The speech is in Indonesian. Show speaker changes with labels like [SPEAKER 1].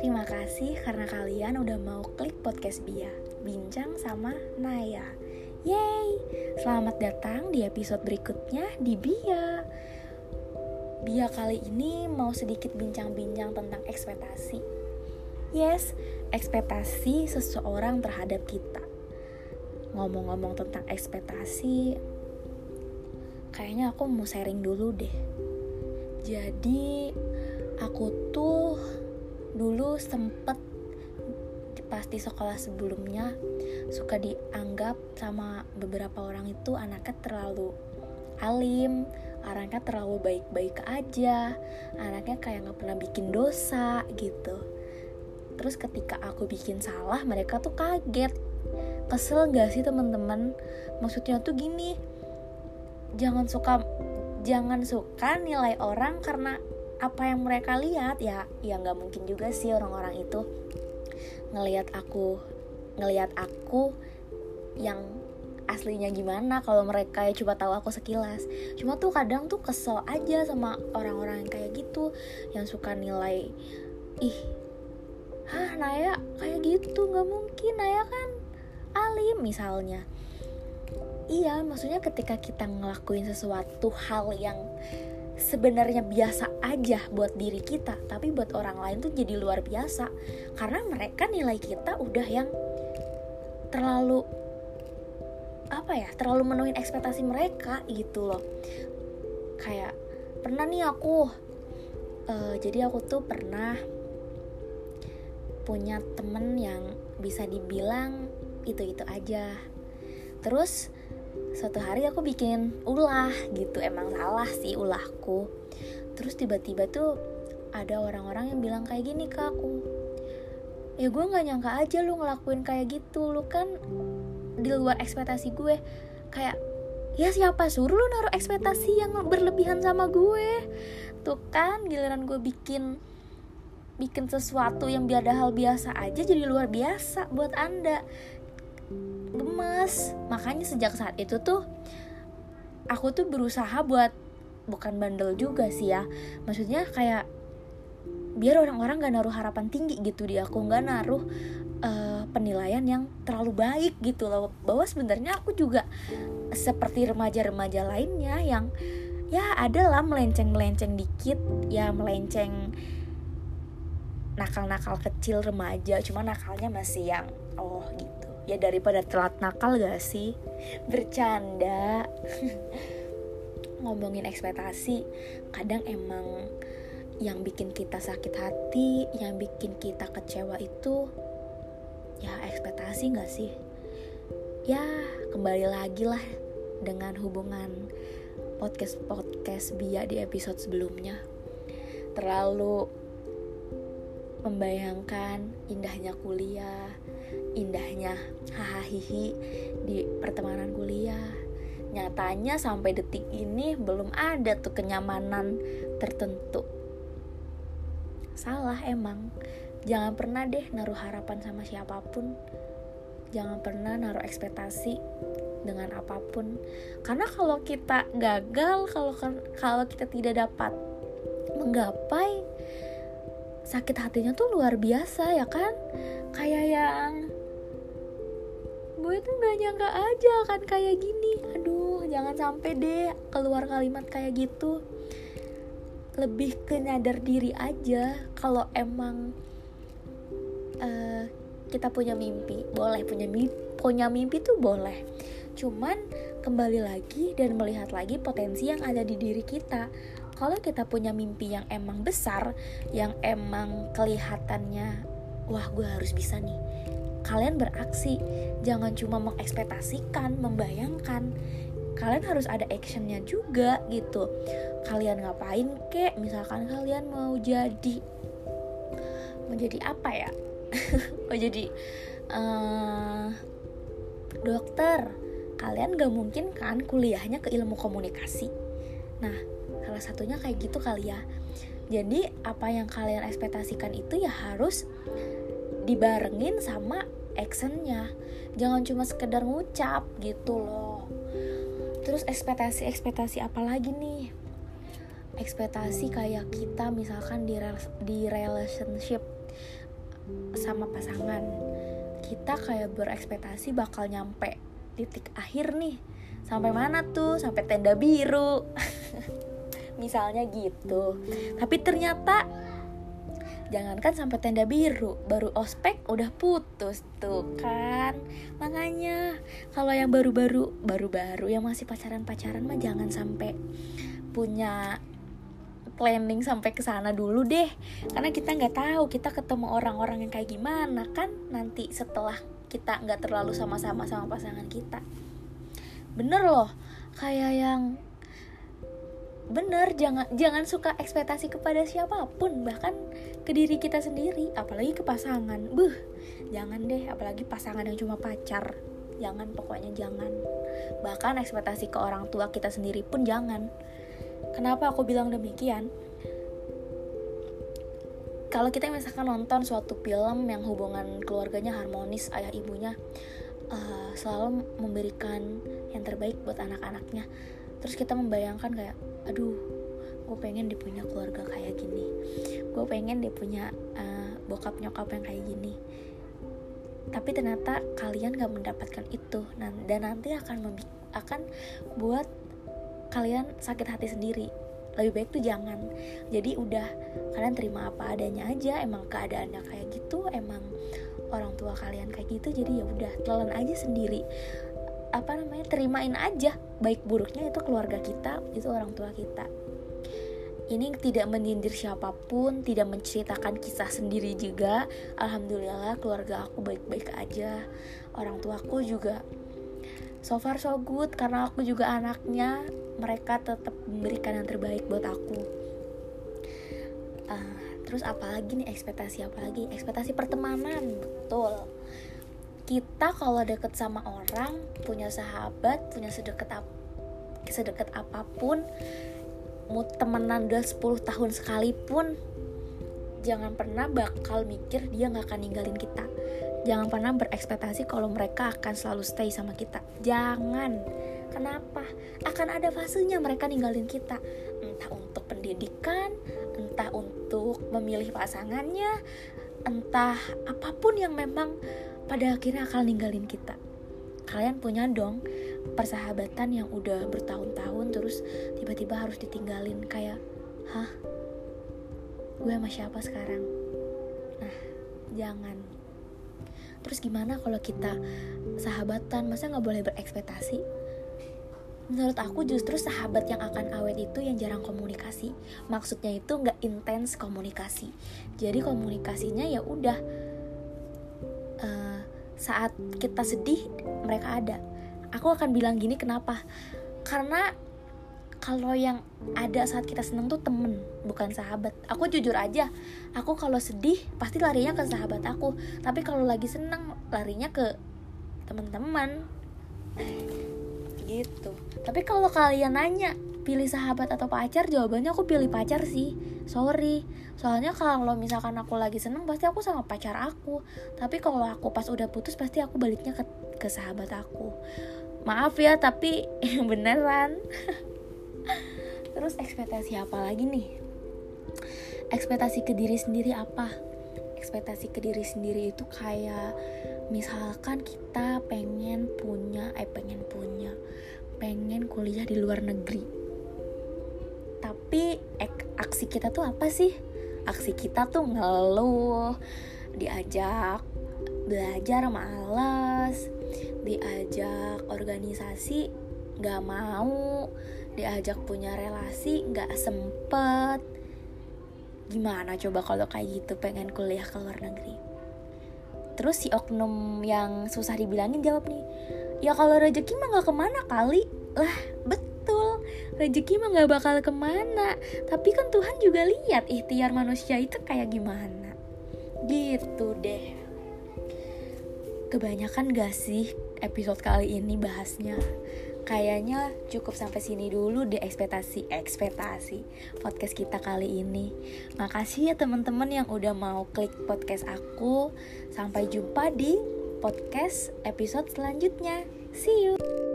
[SPEAKER 1] Terima kasih karena kalian udah mau klik podcast Bia Bincang sama Naya. Yeay, selamat datang di episode berikutnya di Bia. Bia kali ini mau sedikit bincang-bincang tentang ekspektasi. Yes, ekspektasi seseorang terhadap kita. Ngomong-ngomong tentang ekspektasi Kayaknya aku mau sharing dulu deh Jadi aku tuh dulu sempet pas di sekolah sebelumnya suka dianggap sama beberapa orang itu anaknya terlalu alim, anaknya terlalu baik-baik aja, anaknya kayak nggak pernah bikin dosa gitu. Terus ketika aku bikin salah, mereka tuh kaget. Kesel gak sih teman-teman? Maksudnya tuh gini, jangan suka jangan suka nilai orang karena apa yang mereka lihat. Ya ya nggak mungkin juga sih orang-orang itu ngelihat aku ngelihat aku yang aslinya gimana kalau mereka ya coba tahu aku sekilas. Cuma tuh kadang tuh kesel aja sama orang-orang yang kayak gitu yang suka nilai ih hah Naya kayak gitu nggak mungkin Naya kan alim misalnya iya maksudnya ketika kita ngelakuin sesuatu hal yang sebenarnya biasa aja buat diri kita tapi buat orang lain tuh jadi luar biasa. Karena mereka nilai kita udah yang terlalu apa ya terlalu menuhin ekspektasi mereka gitu loh. Kayak pernah nih aku uh, jadi aku tuh pernah punya temen yang bisa dibilang itu-itu aja terus suatu hari aku bikin ulah gitu. Emang salah sih ulahku. Terus tiba-tiba tuh ada orang-orang yang bilang kayak gini ke aku. Ya gue nggak nyangka aja lu ngelakuin kayak gitu. Lu kan di luar ekspektasi gue. Kayak ya siapa suruh lu naruh ekspektasi yang berlebihan sama gue? Tuh kan giliran gue bikin bikin sesuatu yang biada hal biasa aja jadi luar biasa buat anda gemes. Makanya sejak saat itu tuh aku tuh berusaha buat bukan bandel juga sih ya. Maksudnya kayak biar orang-orang gak naruh harapan tinggi gitu di aku. Gak naruh uh, penilaian yang terlalu baik gitu loh. Bahwa sebenarnya aku juga seperti remaja-remaja lainnya yang ya adalah melenceng-melenceng dikit. Ya melenceng nakal-nakal kecil remaja. Cuma nakalnya masih yang oh gitu ya daripada telat nakal gak sih? Bercanda. Ngomongin ekspektasi kadang emang yang bikin kita sakit hati yang bikin kita kecewa itu ya ekspektasi gak sih? Ya kembali lagi lah dengan hubungan podcast podcast Bia di episode sebelumnya. Terlalu membayangkan indahnya kuliah indahnya hahaha di pertemanan kuliah. Nyatanya sampai detik ini belum ada tuh kenyamanan tertentu. Salah emang. Jangan pernah deh naruh harapan sama siapa pun. Jangan pernah naruh ekspektasi dengan apa pun. Karena kalau kita gagal kalau kan, kalau kita tidak dapat menggapai sakit hatinya tuh luar biasa ya kan? Kayak yang gue tuh gak nyangka aja kan kayak gini. Aduh jangan sampai deh keluar kalimat kayak gitu. Lebih ke nyadar diri aja kalau emang uh, kita punya mimpi. Boleh punya mimpi punya mimpi tuh boleh. Cuman kembali lagi dan melihat lagi potensi yang ada di diri kita. Kalau kita punya mimpi yang emang besar yang emang kelihatannya wah gue harus bisa nih kalian beraksi. Jangan cuma mengekspektasikan membayangkan. Kalian harus ada actionnya juga gitu. Kalian ngapain kek? Misalkan kalian mau jadi mau jadi apa ya? Mau jadi uh, dokter. Kalian gak mungkin kan kuliahnya ke ilmu komunikasi. Nah salah satunya kayak gitu kali ya. Jadi apa yang kalian ekspektasikan itu ya harus dibarengin sama actionnya. Jangan cuma sekedar ngucap gitu loh. Terus ekspektasi ekspektasi apa lagi nih? Ekspektasi kayak kita misalkan di di relationship sama pasangan. Kita kayak berekspektasi bakal nyampe titik akhir nih. Sampai mana tuh? Sampai tenda biru. Misalnya gitu. Tapi ternyata jangankan sampai tenda biru baru ospek udah putus tuh kan. Makanya kalau yang baru-baru baru-baru yang masih pacaran-pacaran mah jangan sampai punya planning sampai ke sana dulu deh. Karena kita nggak tahu kita ketemu orang-orang yang kayak gimana kan nanti setelah kita nggak terlalu sama-sama sama pasangan kita. Bener loh kayak yang bener jangan jangan suka ekspektasi kepada siapa pun bahkan ke diri kita sendiri apalagi ke pasangan. Buh jangan deh apalagi pasangan yang cuma pacar. Jangan pokoknya jangan. Bahkan ekspektasi ke orang tua kita sendiri pun jangan. Kenapa aku bilang demikian? Kalau kita misalkan nonton suatu film yang hubungan keluarganya harmonis ayah ibunya uh, selalu memberikan yang terbaik buat anak-anaknya terus kita membayangkan kayak aduh gue pengen dia punya keluarga kayak gini. Gue pengen dia punya uh, bokap nyokap yang kayak gini. Tapi ternyata kalian gak mendapatkan itu. Dan nanti akan akan buat kalian sakit hati sendiri. Lebih baik tuh jangan. Jadi udah kalian terima apa adanya aja. Emang keadaannya kayak gitu emang orang tua kalian kayak gitu jadi ya udah telan aja sendiri apa namanya terimain aja. Baik buruknya itu keluarga kita itu orang tua kita. Ini tidak menyindir siapa pun tidak menceritakan kisah sendiri juga. Alhamdulillah keluarga aku baik-baik aja. Orang tuaku juga so far so good karena aku juga anaknya. Mereka tetap memberikan yang terbaik buat aku. Uh, terus apalagi nih? Ekspektasi apalagi ekspektasi pertemanan betul kita kalau deket sama orang punya sahabat punya sedekat ap sedekat apa pun mau temenan udah 10 tahun sekalipun jangan pernah bakal mikir dia nggak akan ninggalin kita. Jangan pernah berekspektasi kalau mereka akan selalu stay sama kita. Jangan. Kenapa? Akan ada fasenya mereka ninggalin kita. Entah untuk pendidikan entah untuk memilih pasangannya entah apa pun yang memang pada akhirnya akan ninggalin kita. Kalian punya dong persahabatan yang udah bertahun-tahun terus tiba-tiba harus ditinggalin kayak hah? Gue sama siapa sekarang? Nah jangan. Terus gimana kalau kita sahabatan? Masa nggak boleh berekspektasi? Menurut aku justru sahabat yang akan awet itu yang jarang komunikasi. Maksudnya itu nggak intens komunikasi. Jadi komunikasinya ya udah saat kita sedih mereka ada. Aku akan bilang gini kenapa? Karena kalau yang ada saat kita seneng tuh temen bukan sahabat. Aku jujur aja aku kalau sedih pasti larinya ke sahabat aku. Tapi kalau lagi seneng larinya ke teman-teman gitu. Tapi kalau kalian nanya pilih sahabat atau pacar jawabannya aku pilih pacar sih. Sorry. Soalnya kalau misalkan aku lagi seneng pasti aku sama pacar aku. Tapi kalau aku pas udah putus pasti aku baliknya ke, ke sahabat aku. Maaf ya tapi beneran. Terus ekspektasi apa lagi nih? Ekspektasi ke diri sendiri apa? Ekspektasi ke diri sendiri itu kayak misalkan kita pengen punya eh pengen punya pengen kuliah di luar negeri tapi aksi kita tuh apa sih? Aksi kita tuh ngeluh diajak belajar males diajak organisasi gak mau diajak punya relasi gak sempet. Gimana coba kalau kayak gitu pengen kuliah ke luar negeri? Terus si oknum yang susah dibilangin jawab nih ya kalau rezeki mah gak ke mana kali. Lah betul rezeki mah gak bakal ke mana. Tapi kan Tuhan juga lihat ikhtiar manusia itu kayak gimana. Gitu deh. Kebanyakan gak sih episode kali ini bahasnya? Kayaknya cukup sampai sini dulu deh ekspektasi ekspektasi podcast kita kali ini. Makasih ya teman-teman yang udah mau klik podcast aku. Sampai jumpa di podcast episode selanjutnya. See you